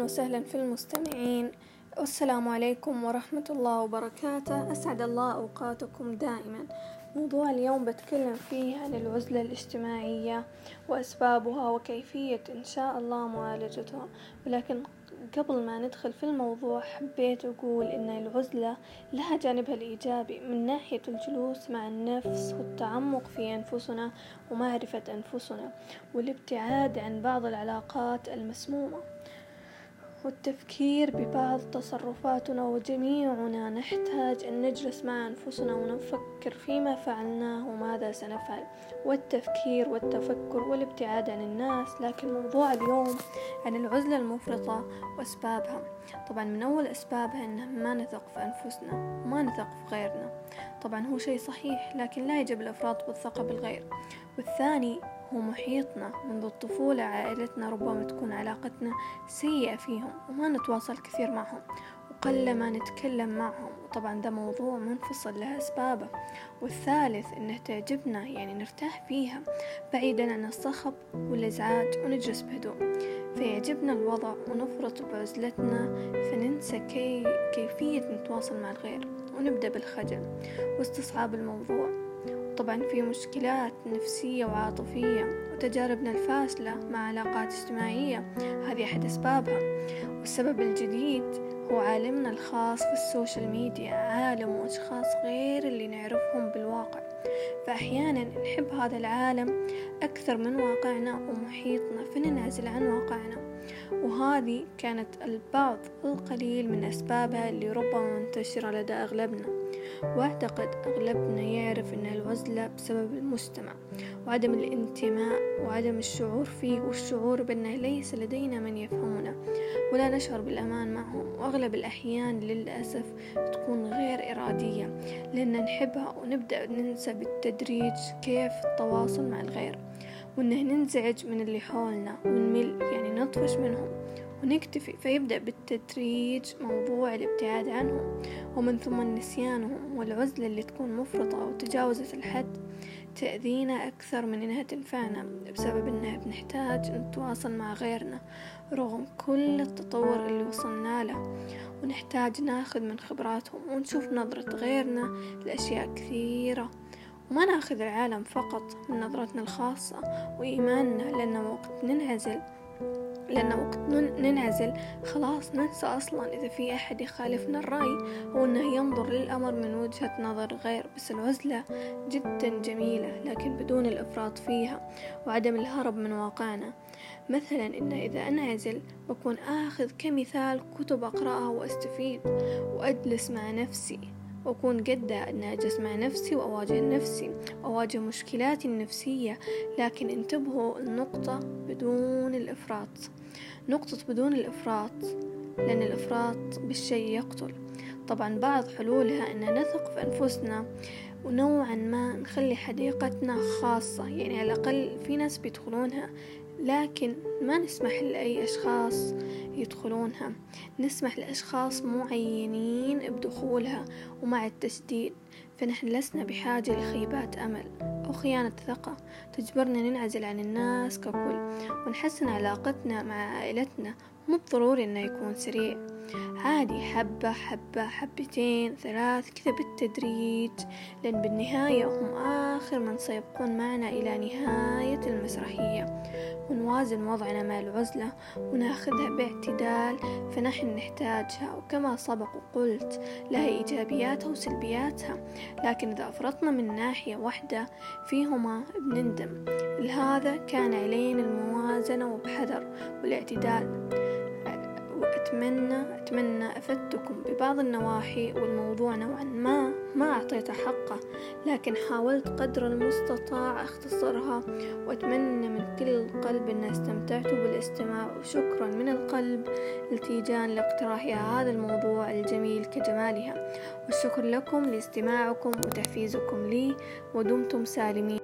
وسهلا في المستمعين. والسلام عليكم ورحمة الله وبركاته. أسعد الله أوقاتكم دائما. موضوع اليوم بتكلم فيه عن العزلة الاجتماعية وأسبابها وكيفية إن شاء الله معالجتها. ولكن قبل ما ندخل في الموضوع حبيت أقول إن العزلة لها جانبها الإيجابي. من ناحية الجلوس مع النفس والتعمق في أنفسنا ومعرفة أنفسنا والابتعاد عن بعض العلاقات المسمومة. والتفكير ببعض تصرفاتنا وجميعنا نحتاج أن نجلس مع أنفسنا ونفكر فيما فعلناه وماذا سنفعل. والتفكير والتفكر والابتعاد عن الناس لكن موضوع اليوم عن العزلة المفرطة وأسبابها. طبعا من أول أسبابها أن ما نثق في أنفسنا وما نثق في غيرنا. طبعا هو شيء صحيح لكن لا يجب الإفراط بالثقة بالغير. والثاني هو محيطنا منذ الطفولة عائلتنا ربما تكون علاقتنا سيئة فيهم وما نتواصل كثير معهم وقل ما نتكلم معهم. وطبعا ده موضوع منفصل له أسبابه. والثالث إنه تعجبنا يعني نرتاح فيها. بعيدا عن الصخب والإزعاج ونجلس بهدوء. فيعجبنا الوضع ونفرط بعزلتنا فننسى كي كيفية نتواصل مع الغير ونبدأ بالخجل. واستصعاب الموضوع. طبعا في مشكلات نفسية وعاطفية وتجاربنا الفاشلة مع علاقات اجتماعية. هذه أحد أسبابها. والسبب الجديد هو عالمنا الخاص في السوشيال ميديا عالم وأشخاص غير اللي نعرفهم بالواقع. فأحيانا نحب هذا العالم أكثر من واقعنا ومحيطنا فننعزل عن واقعنا. وهذه كانت البعض القليل من أسبابها اللي ربما منتشرة لدى أغلبنا. وأعتقد أغلبنا يعرف أن العزلة بسبب المجتمع وعدم الانتماء وعدم الشعور فيه والشعور بأنه ليس لدينا من يفهمنا ولا نشعر بالأمان معهم. وأغلب الأحيان للأسف تكون غير إرادية لأن نحبها ونبدأ ننسى بالتدريج كيف التواصل مع الغير وإنه ننزعج من اللي حولنا ونمل يعني نطفش منهم. ونكتفي. فيبدأ بالتدريج موضوع الابتعاد عنهم ومن ثم نسيانهم والعزلة اللي تكون مفرطة أو الحد. تأذينا أكثر من إنها تنفعنا بسبب إنها بنحتاج نتواصل مع غيرنا رغم كل التطور اللي وصلنا له. ونحتاج ناخذ من خبراتهم ونشوف نظرة غيرنا لأشياء كثيرة. وما ناخذ العالم فقط من نظرتنا الخاصة وإيماننا لأن وقت ننعزل لأن وقت ننعزل خلاص ننسى أصلا إذا في أحد يخالفنا الرأي أو أنه ينظر للأمر من وجهة نظر غير بس العزلة جدا جميلة لكن بدون الإفراط فيها وعدم الهرب من واقعنا. مثلا إن إذا أنعزل بكون آخذ كمثال كتب أقرأها وأستفيد وأجلس مع نفسي. وأكون قدها أن أجلس مع نفسي وأواجه نفسي وأواجه مشكلاتي النفسية لكن انتبهوا النقطة بدون الإفراط. نقطة بدون الإفراط لأن الإفراط بالشيء يقتل. طبعا بعض حلولها أن نثق في أنفسنا ونوعا ما نخلي حديقتنا خاصة. يعني على الأقل في ناس بيدخلونها لكن ما نسمح لأي أشخاص يدخلونها. نسمح لأشخاص معينين بدخولها ومع التسديد فنحن لسنا بحاجة لخيبات أمل أو خيانة ثقة تجبرنا ننعزل عن الناس ككل ونحسن علاقتنا مع عائلتنا. مو بالضروري إنه يكون سريع. عادي حبة حبة حبتين ثلاث كذا بالتدريج لأن بالنهاية هم آخر من سيبقون معنا إلى نهاية المسرحية. ونوازن وضعنا مع العزلة وناخذها باعتدال فنحن نحتاجها. وكما سبق وقلت لها إيجابياتها وسلبياتها. لكن إذا أفرطنا من ناحية واحدة فيهما بنندم. لهذا كان علينا الموازنة وبحذر والاعتدال. وأتمنى أتمنى أفدتكم ببعض النواحي والموضوع نوعا ما ما أعطيته حقه لكن حاولت قدر المستطاع أختصرها وأتمنى من كل القلب أن استمتعتوا بالاستماع وشكرا من القلب التيجان لاقتراحي هذا الموضوع الجميل كجمالها. والشكر لكم لاستماعكم وتحفيزكم لي ودمتم سالمين.